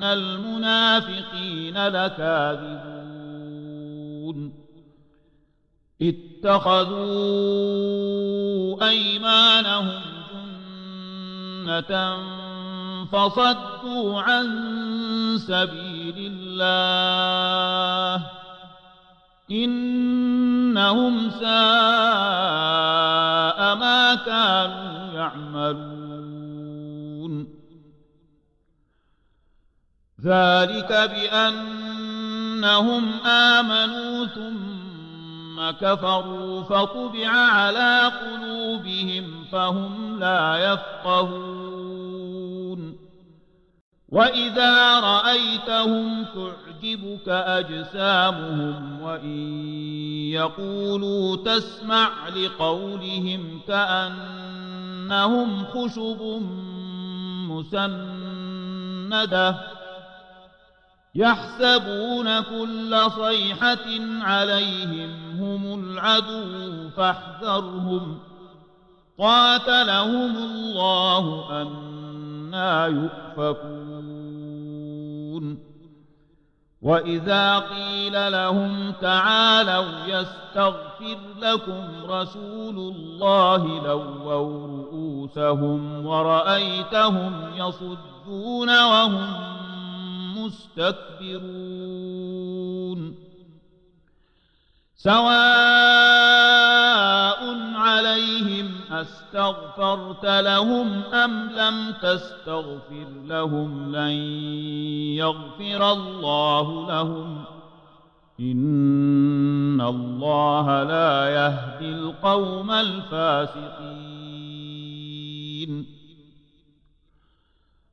إن المنافقين لكاذبون اتخذوا أيمانهم جنة فصدوا عن سبيل الله إنهم ساء ذلك بأنهم آمنوا ثم كفروا فطبع على قلوبهم فهم لا يفقهون. وإذا رأيتهم تعجبك أجسامهم وإن يقولوا تسمع لقولهم كأنهم خشب مسندة يحسبون كل صيحة عليهم هم العدو فاحذرهم. قاتلهم الله أنا يؤفكون. وإذا قيل لهم تعالوا يستغفر لكم رسول الله لووا رؤوسهم ورأيتهم يصدون وهم مستكبرون سواء عليهم أستغفرت لهم أم لم تستغفر لهم لن يغفر الله لهم. إن الله لا يهدي القوم الفاسقين.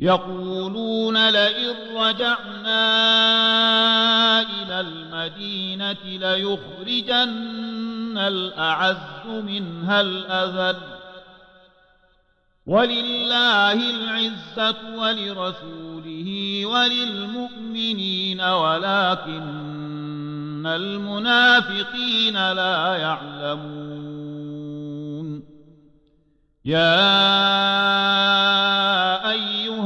يقولون لئن رجعنا إلى المدينة ليخرجن الأعز منها الأذل. ولله العزة ولرسوله وللمؤمنين ولكن المنافقين لا يعلمون. يا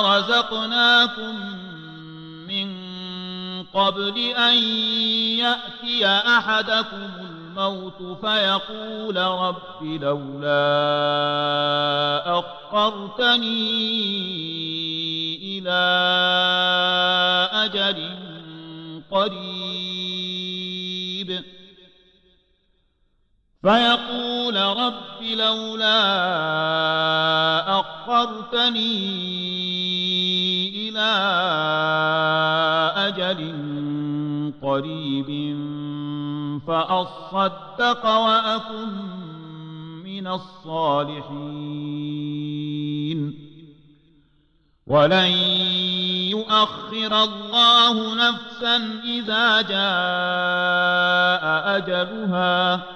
رزقناكم من قبل أن يأتي أحدكم الموت فيقول رب لولا أخرتني إلى أجل قريب. فيقول رب لولا أخرتني إلى أجل قريب فأصدق وأكن من الصالحين. ولن يؤخر الله نفسا إذا جاء أجلها.